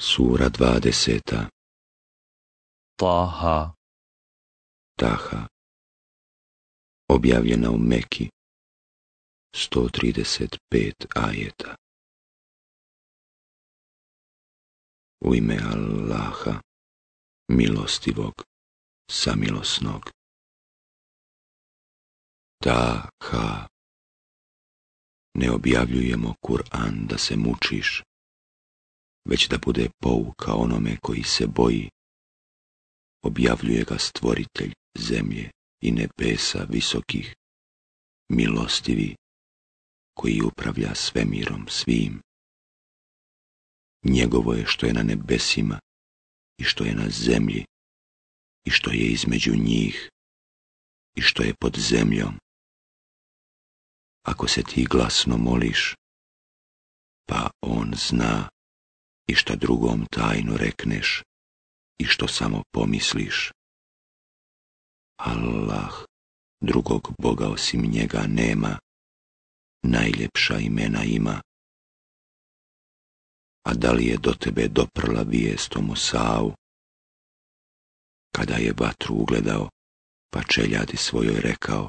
Sura 20. Taha. Taha. Objavljena u Meki. 135 ajeta. U ime Allaha, milostivog, samilosnog. Taha. Ne objavljujemo Kur'an da se mučiš već da bude pouka onome koji se boji. Objavljuje ga stvoritelj zemlje i nebesa visokih, milostivi, koji upravlja svemirom svim. Njegovo je što je na nebesima i što je na zemlji i što je između njih i što je pod zemljom. Ako se ti glasno moliš, pa on zna i šta drugom tajnu rekneš i što samo pomisliš. Allah, drugog Boga osim njega nema, najljepša imena ima. A da li je do tebe doprla vijest o savu Kada je vatru ugledao, pa čeljadi svojoj rekao,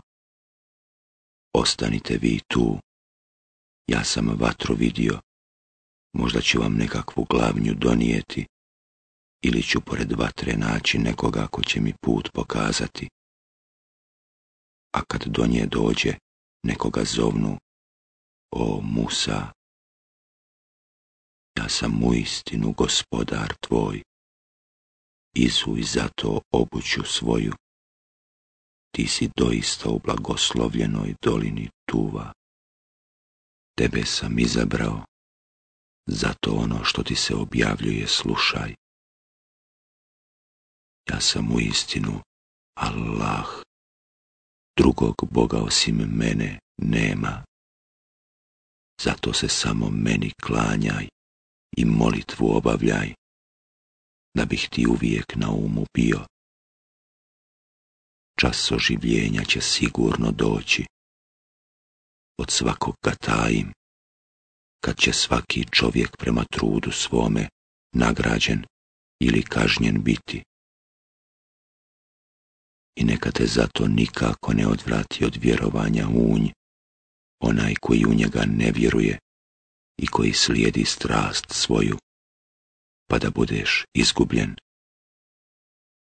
Ostanite vi tu, ja sam vatru vidio Možda ću vam nekakvu glavnju donijeti ili ću pored vatre naći nekoga ko će mi put pokazati. A kad do nje dođe, nekoga zovnu, o Musa, ja sam u istinu gospodar tvoj, izuj zato obuću svoju, ti si doista u blagoslovljenoj dolini Tuva, tebe sam izabrao zato ono što ti se objavljuje slušaj. Ja sam u istinu Allah, drugog Boga osim mene nema. Zato se samo meni klanjaj i molitvu obavljaj, da bih ti uvijek na umu bio. Čas oživljenja će sigurno doći, od svakog ga tajim kad će svaki čovjek prema trudu svome nagrađen ili kažnjen biti. I neka te zato nikako ne odvrati od vjerovanja unj, onaj koji u njega ne vjeruje i koji slijedi strast svoju, pa da budeš izgubljen.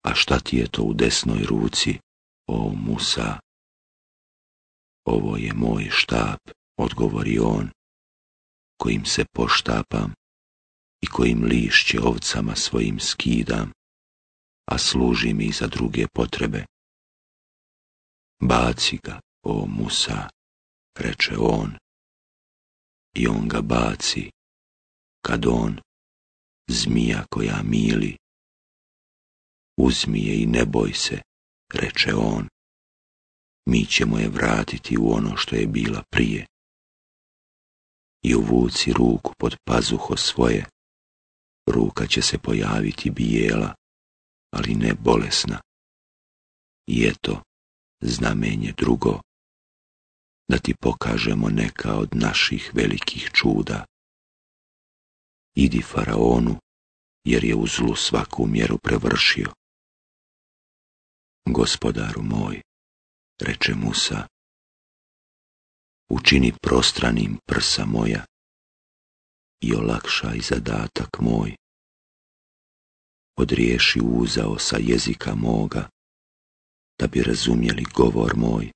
A šta ti je to u desnoj ruci, o Musa? Ovo je moj štab, odgovori on, kojim se poštapam i kojim lišće ovcama svojim skidam, a služi mi za druge potrebe. Baci ga, o Musa, reče on, i on ga baci, kad on, zmija koja mili. Uzmi je i ne boj se, reče on, mi ćemo je vratiti u ono što je bila prije i uvuci ruku pod pazuho svoje. Ruka će se pojaviti bijela, ali ne bolesna. I eto, znamenje drugo, da ti pokažemo neka od naših velikih čuda. Idi faraonu, jer je u zlu svaku mjeru prevršio. Gospodaru moj, reče Musa, učini prostranim prsa moja i olakšaj zadatak moj. Odriješi uzao sa jezika moga, da bi razumjeli govor moj.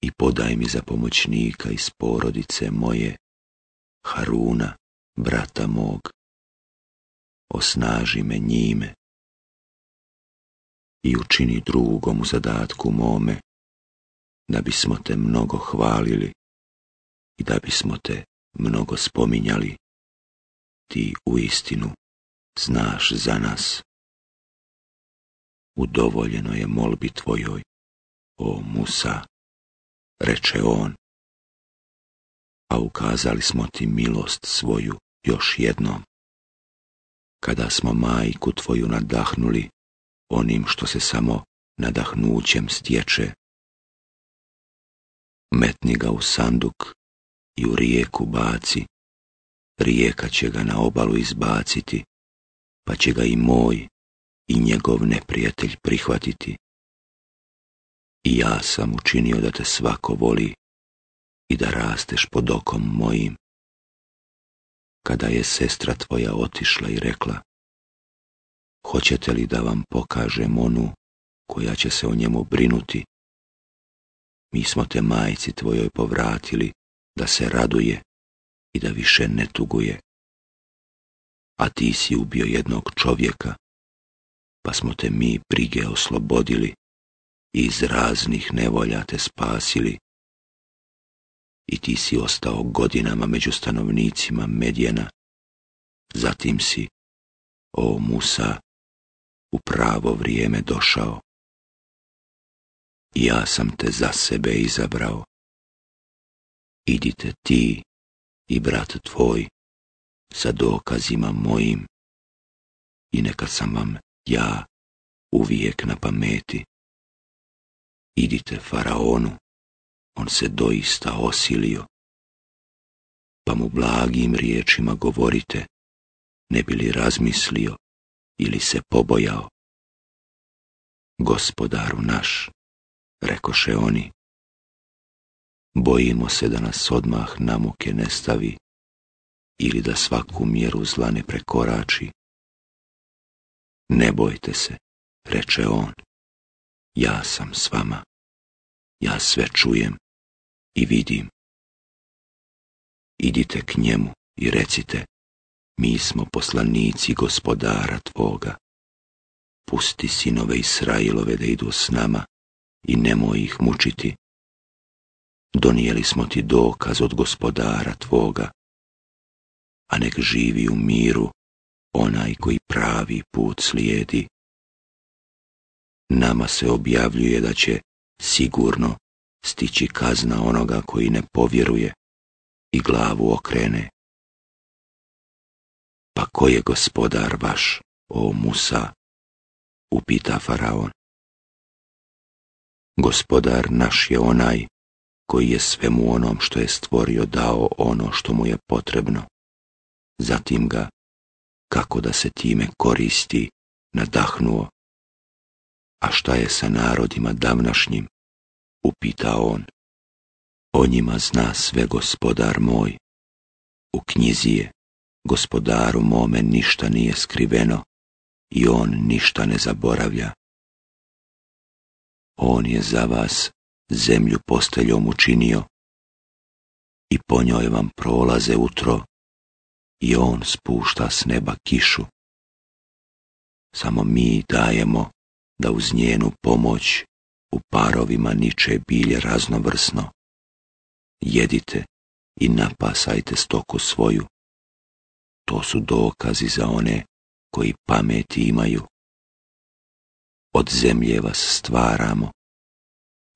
I podaj mi za pomoćnika iz porodice moje, Haruna, brata mog. Osnaži me njime i učini drugom u zadatku mome, da bismo te mnogo hvalili i da bismo te mnogo spominjali. Ti u istinu znaš za nas. Udovoljeno je molbi tvojoj, o Musa, reče on. A ukazali smo ti milost svoju još jednom. Kada smo majku tvoju nadahnuli onim što se samo nadahnućem stječe, metni ga u sanduk i u rijeku baci, rijeka će ga na obalu izbaciti, pa će ga i moj i njegov neprijatelj prihvatiti. I ja sam učinio da te svako voli i da rasteš pod okom mojim. Kada je sestra tvoja otišla i rekla, hoćete li da vam pokažem onu koja će se o njemu brinuti, mi smo te majci tvojoj povratili da se raduje i da više ne tuguje. A ti si ubio jednog čovjeka, pa smo te mi brige oslobodili i iz raznih nevolja te spasili. I ti si ostao godinama među stanovnicima Medjena, zatim si, o Musa, u pravo vrijeme došao ja sam te za sebe izabrao. Idite ti i brat tvoj sa dokazima mojim i neka sam vam ja uvijek na pameti. Idite faraonu, on se doista osilio. Pa mu blagim riječima govorite, ne bi li razmislio ili se pobojao. Gospodaru naš, rekoše oni. Bojimo se da nas odmah namuke ne stavi ili da svaku mjeru zla ne prekorači. Ne bojte se, reče on, ja sam s vama, ja sve čujem i vidim. Idite k njemu i recite, mi smo poslanici gospodara tvoga. Pusti sinove Israilove da idu s nama, i nemoj ih mučiti. Donijeli smo ti dokaz od gospodara tvoga, a nek živi u miru onaj koji pravi put slijedi. Nama se objavljuje da će sigurno stići kazna onoga koji ne povjeruje i glavu okrene. Pa ko je gospodar vaš, o Musa? upita Faraon. Gospodar naš je onaj koji je svemu onom što je stvorio dao ono što mu je potrebno. Zatim ga, kako da se time koristi, nadahnuo. A šta je sa narodima davnašnjim? upitao on. O njima zna sve gospodar moj. U knjizi je, gospodaru mome ništa nije skriveno i on ništa ne zaboravlja. On je za vas zemlju posteljom učinio i po njoj vam prolaze utro i on spušta s neba kišu. Samo mi dajemo da uz njenu pomoć u parovima niče bilje raznovrsno. Jedite i napasajte stoku svoju. To su dokazi za one koji pameti imaju. Od zemlje vas stvaramo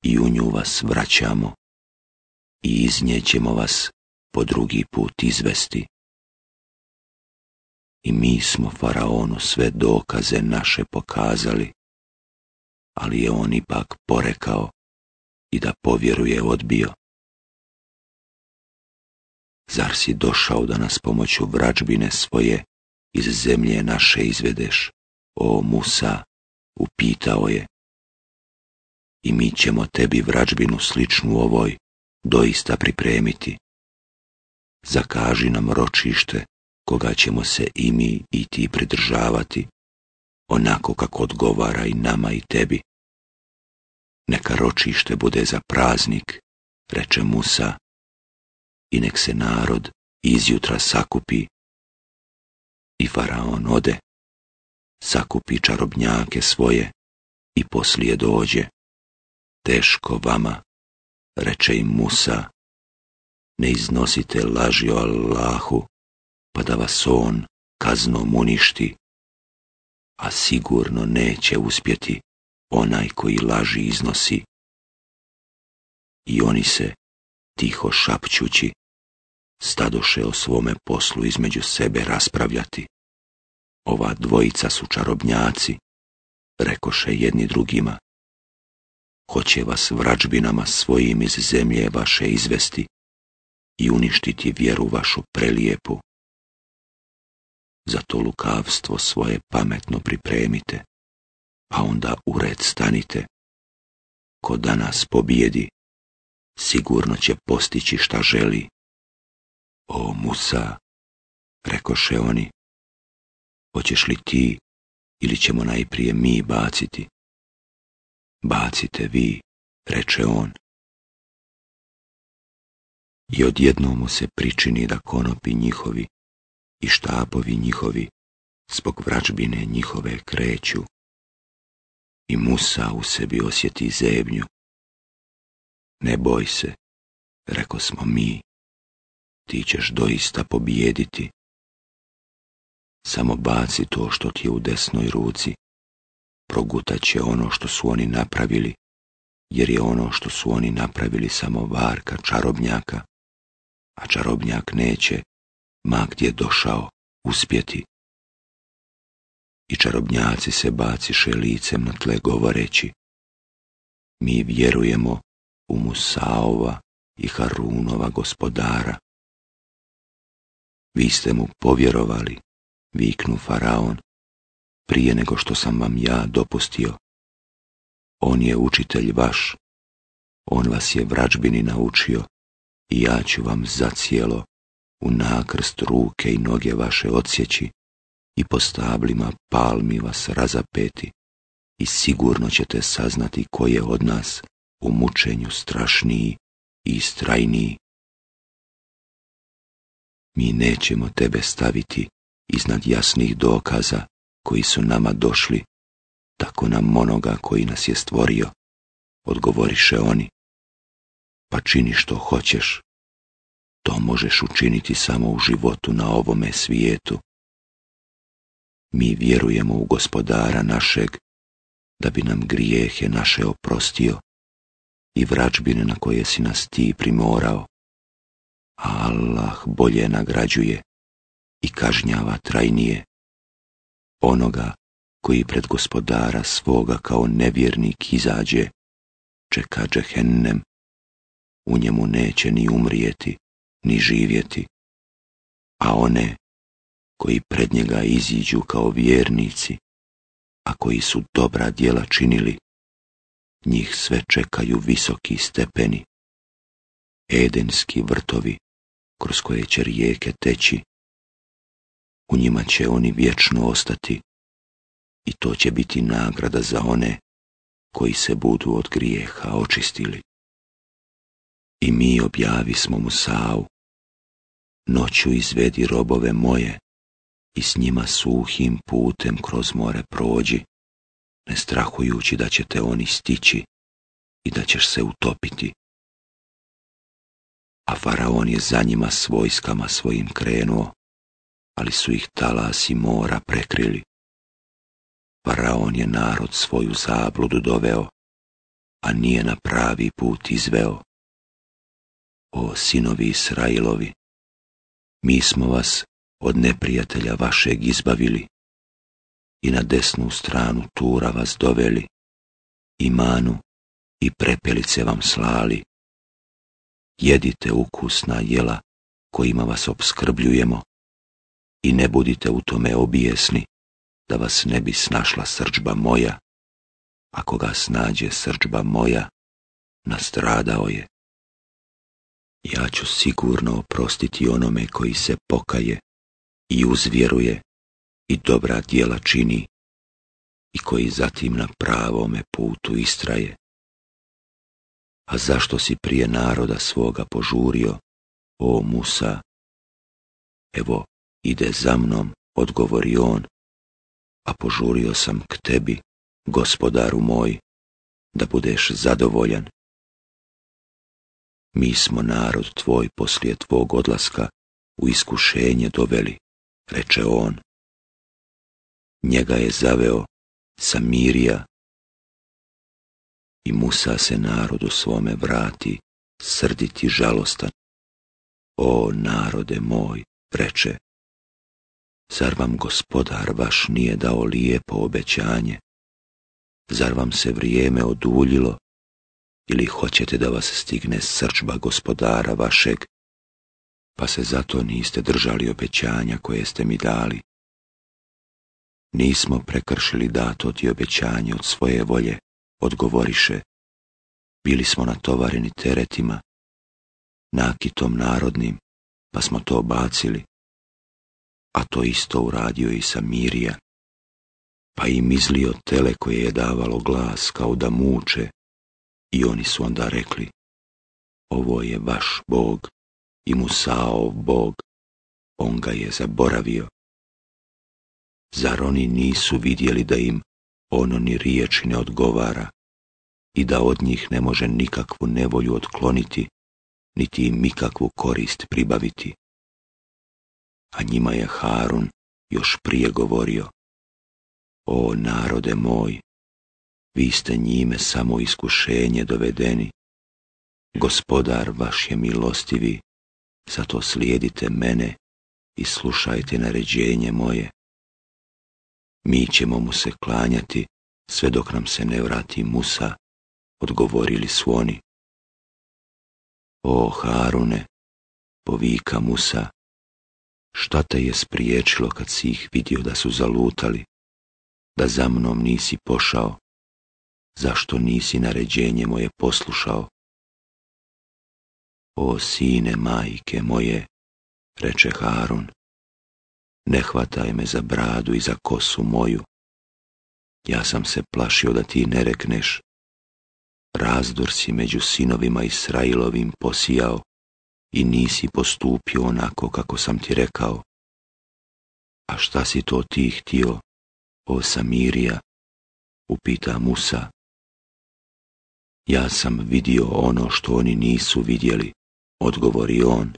i u nju vas vraćamo i iz nje ćemo vas po drugi put izvesti. I mi smo faraonu sve dokaze naše pokazali, ali je on ipak porekao i da povjeruje odbio. Zar si došao da nas pomoću vrađbine svoje iz zemlje naše izvedeš, o Musa? upitao je. I mi ćemo tebi vrađbinu sličnu ovoj doista pripremiti. Zakaži nam ročište koga ćemo se i mi i ti pridržavati, onako kako odgovara i nama i tebi. Neka ročište bude za praznik, reče Musa, i nek se narod izjutra sakupi. I faraon ode sakupi čarobnjake svoje i poslije dođe. Teško vama, reče im Musa, ne iznosite laži o Allahu, pa da vas on kaznom uništi. A sigurno neće uspjeti onaj koji laži iznosi. I oni se, tiho šapćući, stadoše o svome poslu između sebe raspravljati. Ova dvojica su čarobnjaci, rekoše jedni drugima. Hoće vas vračbinama svojim iz zemlje vaše izvesti i uništiti vjeru vašu prelijepu. Za to lukavstvo svoje pametno pripremite, pa onda u red stanite. Ko danas pobijedi, sigurno će postići šta želi. O Musa, rekoše oni, Hoćeš li ti ili ćemo najprije mi baciti? Bacite vi, reče on. I odjednom mu se pričini da konopi njihovi i štapovi njihovi zbog vračbine njihove kreću. I Musa u sebi osjeti zebnju. Ne boj se, reko smo mi, ti ćeš doista pobijediti. Samo baci to što ti je u desnoj ruci, progutat će ono što su oni napravili, jer je ono što su oni napravili samo varka čarobnjaka, a čarobnjak neće, ma gdje došao, uspjeti. I čarobnjaci se baciše licem na tle govoreći, mi vjerujemo u Musaova i Harunova gospodara. Vi ste mu povjerovali, viknu Faraon, prije nego što sam vam ja dopustio. On je učitelj vaš, on vas je vračbini naučio i ja ću vam zacijelo u nakrst ruke i noge vaše odsjeći i po stablima palmi vas razapeti i sigurno ćete saznati ko je od nas u mučenju strašniji i istrajniji. Mi nećemo tebe staviti iznad jasnih dokaza koji su nama došli, tako nam onoga koji nas je stvorio, odgovoriše oni. Pa čini što hoćeš. To možeš učiniti samo u životu na ovome svijetu. Mi vjerujemo u gospodara našeg, da bi nam grijehe naše oprostio i vračbine na koje si nas ti primorao. Allah bolje nagrađuje i kažnjava trajnije. Onoga koji pred gospodara svoga kao nevjernik izađe, čeka džehennem, u njemu neće ni umrijeti, ni živjeti, a one koji pred njega iziđu kao vjernici, a koji su dobra djela činili, njih sve čekaju visoki stepeni, edenski vrtovi kroz koje će rijeke teći, u njima će oni vječno ostati i to će biti nagrada za one koji se budu od grijeha očistili. I mi objavi smo Musau, noću izvedi robove moje i s njima suhim putem kroz more prođi, ne strahujući da će te oni stići i da ćeš se utopiti. A faraon je za njima s vojskama svojim krenuo ali su ih talasi mora prekrili. Faraon je narod svoju zabludu doveo, a nije na pravi put izveo. O sinovi Israilovi, mi smo vas od neprijatelja vašeg izbavili i na desnu stranu Tura vas doveli, i manu i prepelice vam slali. Jedite ukusna jela kojima vas obskrbljujemo, i ne budite u tome obijesni, da vas ne bi snašla srčba moja. Ako ga snađe srčba moja, nastradao je. Ja ću sigurno oprostiti onome koji se pokaje i uzvjeruje i dobra djela čini i koji zatim na pravome putu istraje. A zašto si prije naroda svoga požurio, o Musa? Evo, Ide za mnom, odgovori on, a požurio sam k tebi, gospodaru moj, da budeš zadovoljan. Mi smo narod tvoj poslije tvog odlaska u iskušenje doveli, reče on. Njega je zaveo Samirija i Musa se narodu svome vrati, srditi žalostan. O narode moj, reče, Zar vam gospodar vaš nije dao lijepo obećanje? Zar vam se vrijeme oduljilo? Ili hoćete da vas stigne srčba gospodara vašeg, pa se zato niste držali obećanja koje ste mi dali? Nismo prekršili dato ti obećanje od svoje volje, odgovoriše. Bili smo natovareni teretima, nakitom narodnim, pa smo to bacili a to isto uradio i Samirija. Pa im izlio tele koje je davalo glas kao da muče i oni su onda rekli, ovo je vaš bog i Musaov bog, on ga je zaboravio. Zar oni nisu vidjeli da im ono ni riječi ne odgovara i da od njih ne može nikakvu nevolju otkloniti, niti im nikakvu korist pribaviti? a njima je Harun još prije govorio. O narode moj, vi ste njime samo iskušenje dovedeni. Gospodar vaš je milostivi, zato slijedite mene i slušajte naređenje moje. Mi ćemo mu se klanjati sve dok nam se ne vrati Musa, odgovorili su oni. O Harune, povika Musa, šta te je spriječilo kad si ih vidio da su zalutali, da za mnom nisi pošao, zašto nisi naređenje moje poslušao? O sine majke moje, reče Harun, ne hvataj me za bradu i za kosu moju. Ja sam se plašio da ti ne rekneš. Razdor si među sinovima Israilovim posijao i nisi postupio onako kako sam ti rekao. A šta si to ti htio, o Samirija? upita Musa. Ja sam vidio ono što oni nisu vidjeli, odgovori on.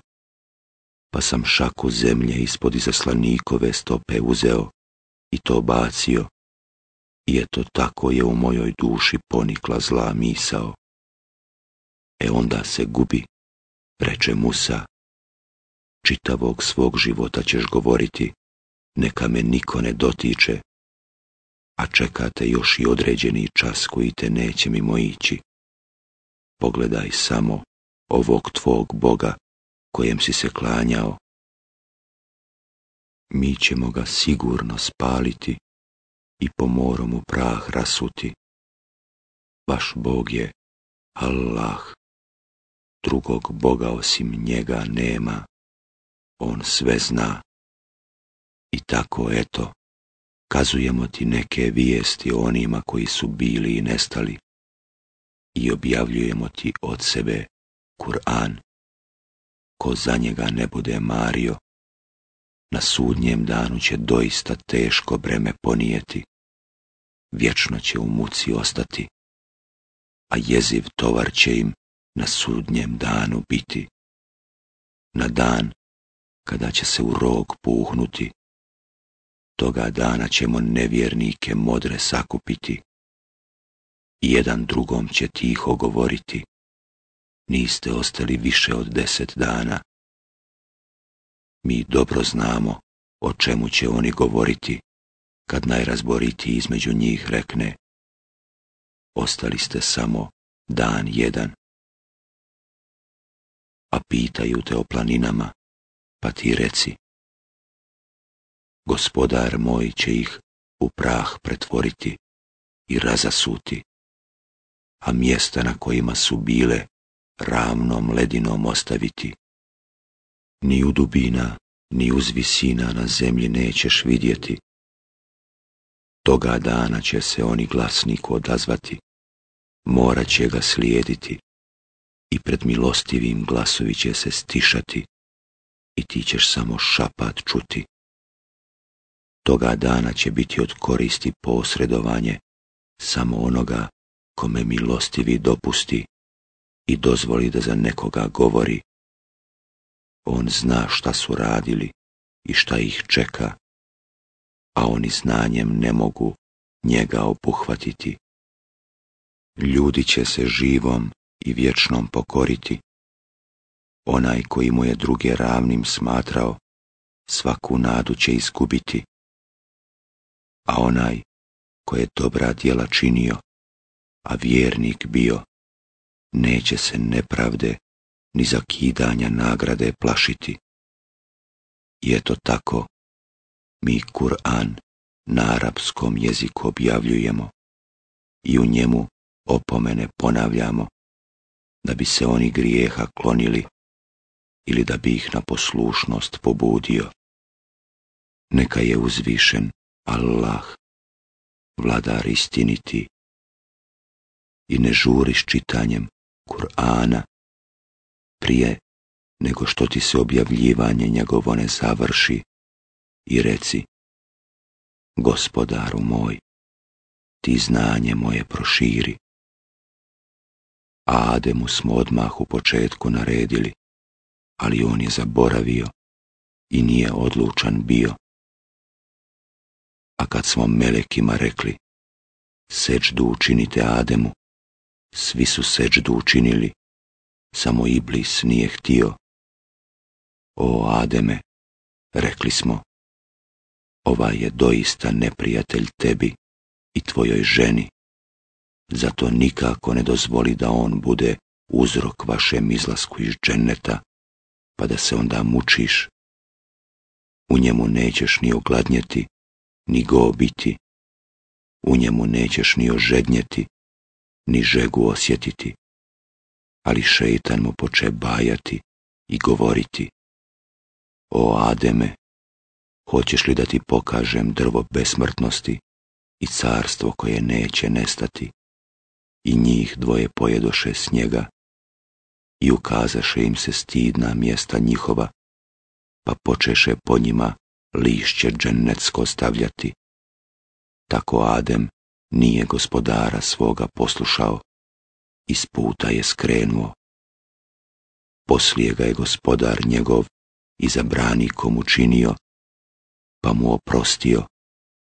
Pa sam šaku zemlje ispod izaslanikove stope uzeo i to bacio. I eto tako je u mojoj duši ponikla zla misao. E onda se gubi reče Musa, čitavog svog života ćeš govoriti, neka me niko ne dotiče, a čekate još i određeni čas koji te neće mimo ići. Pogledaj samo ovog tvog Boga kojem si se klanjao. Mi ćemo ga sigurno spaliti i po morom u prah rasuti. Vaš Bog je Allah drugog Boga osim njega nema, on sve zna. I tako eto, kazujemo ti neke vijesti o onima koji su bili i nestali i objavljujemo ti od sebe Kur'an. Ko za njega ne bude mario, na sudnjem danu će doista teško breme ponijeti, vječno će u muci ostati, a jeziv tovar će im na sudnjem danu biti, na dan kada će se u rog puhnuti, toga dana ćemo nevjernike modre sakupiti, jedan drugom će tiho govoriti, niste ostali više od deset dana. Mi dobro znamo o čemu će oni govoriti, kad najrazboriti između njih rekne, ostali ste samo dan jedan a pitaju te o planinama, pa ti reci. Gospodar moj će ih u prah pretvoriti i razasuti, a mjesta na kojima su bile ravnom ledinom ostaviti. Ni u dubina, ni uz visina na zemlji nećeš vidjeti. Toga dana će se oni glasniku odazvati, morat će ga slijediti i pred milostivim glasovi će se stišati i ti ćeš samo šapat čuti. Toga dana će biti od koristi posredovanje samo onoga kome milostivi dopusti i dozvoli da za nekoga govori. On zna šta su radili i šta ih čeka, a oni znanjem ne mogu njega opuhvatiti. Ljudi će se živom i vječnom pokoriti. Onaj koji mu je druge ravnim smatrao, svaku nadu će izgubiti. A onaj koje je dobra djela činio, a vjernik bio, neće se nepravde ni zakidanja nagrade plašiti. I eto tako, mi Kur'an na arapskom jeziku objavljujemo i u njemu opomene ponavljamo da bi se oni grijeha klonili ili da bi ih na poslušnost pobudio. Neka je uzvišen Allah, vladar istiniti, i ne žuri s čitanjem Kur'ana prije nego što ti se objavljivanje njegovo ne završi i reci Gospodaru moj, ti znanje moje proširi Ademu smo odmah u početku naredili, ali on je zaboravio i nije odlučan bio. A kad smo melekima rekli, seđdu učinite Ademu, svi su seđdu učinili, samo Iblis nije htio. O Ademe, rekli smo, ova je doista neprijatelj tebi i tvojoj ženi zato nikako ne dozvoli da on bude uzrok vašem izlasku iz dženeta, pa da se onda mučiš. U njemu nećeš ni ogladnjeti, ni gobiti. U njemu nećeš ni ožednjeti, ni žegu osjetiti. Ali šeitan mu poče bajati i govoriti. O Ademe, hoćeš li da ti pokažem drvo besmrtnosti i carstvo koje neće nestati? i njih dvoje pojedoše s njega i ukazaše im se stidna mjesta njihova, pa počeše po njima lišće džennecko stavljati. Tako Adem nije gospodara svoga poslušao, iz puta je skrenuo. Poslije ga je gospodar njegov i zabrani komu činio, pa mu oprostio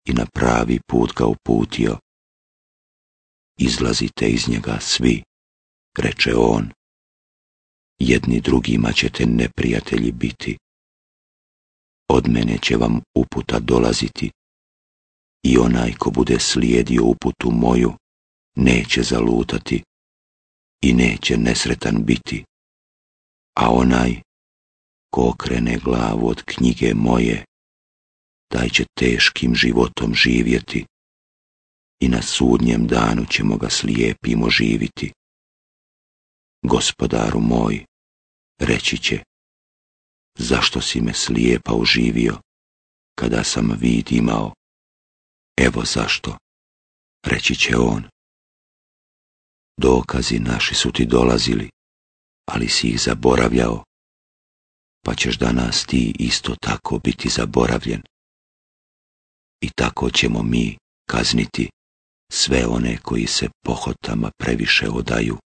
i na pravi put ga uputio izlazite iz njega svi, reče on. Jedni drugima ćete neprijatelji biti. Od mene će vam uputa dolaziti. I onaj ko bude slijedio uputu moju, neće zalutati i neće nesretan biti. A onaj ko okrene glavu od knjige moje, taj će teškim životom živjeti i na sudnjem danu ćemo ga slijepimo živiti. Gospodaru moj, reći će, zašto si me slijepa uživio, kada sam vid imao? Evo zašto, reći će on. Dokazi naši su ti dolazili, ali si ih zaboravljao, pa ćeš danas ti isto tako biti zaboravljen. I tako ćemo mi kazniti sve one koji se pohotama previše odaju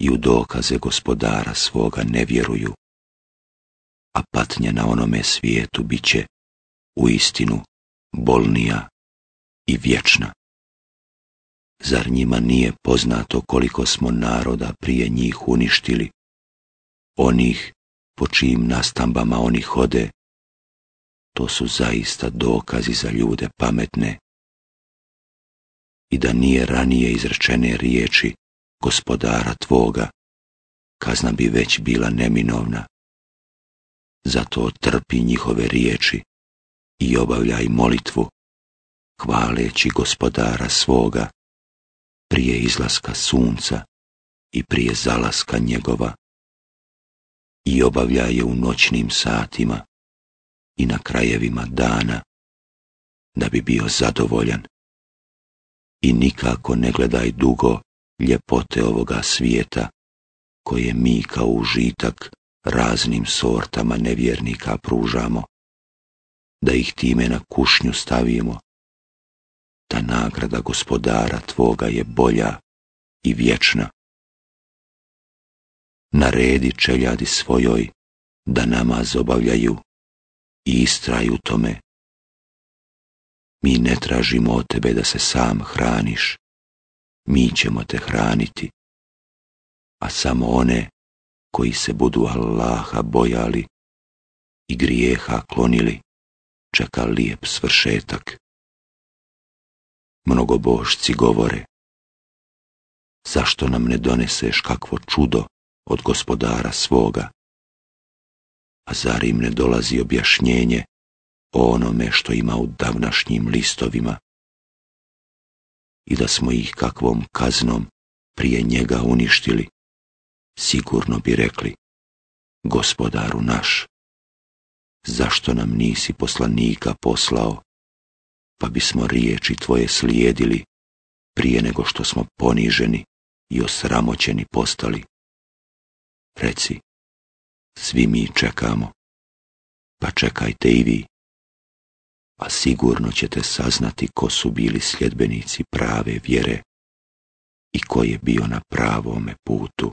i u dokaze gospodara svoga ne vjeruju, a patnja na onome svijetu bit će u istinu bolnija i vječna. Zar njima nije poznato koliko smo naroda prije njih uništili, onih po čijim nastambama oni hode, to su zaista dokazi za ljude pametne i da nije ranije izrečene riječi gospodara tvoga, kazna bi već bila neminovna. Zato trpi njihove riječi i obavljaj molitvu, hvaleći gospodara svoga, prije izlaska sunca i prije zalaska njegova. I obavlja je u noćnim satima i na krajevima dana, da bi bio zadovoljan i nikako ne gledaj dugo ljepote ovoga svijeta, koje mi kao užitak raznim sortama nevjernika pružamo, da ih time na kušnju stavimo. Ta nagrada gospodara tvoga je bolja i vječna. Naredi čeljadi svojoj da nama obavljaju i istraju tome mi ne tražimo od tebe da se sam hraniš. Mi ćemo te hraniti. A samo one koji se budu Allaha bojali i grijeha klonili, čeka lijep svršetak. Mnogobošci govore, zašto nam ne doneseš kakvo čudo od gospodara svoga? A zar im ne dolazi objašnjenje o onome što ima u davnašnjim listovima i da smo ih kakvom kaznom prije njega uništili, sigurno bi rekli, gospodaru naš, zašto nam nisi poslanika poslao, pa bismo riječi tvoje slijedili prije nego što smo poniženi i osramoćeni postali. Reci, svi mi čekamo, pa čekajte i vi a sigurno ćete saznati ko su bili sljedbenici prave vjere i ko je bio na pravome putu.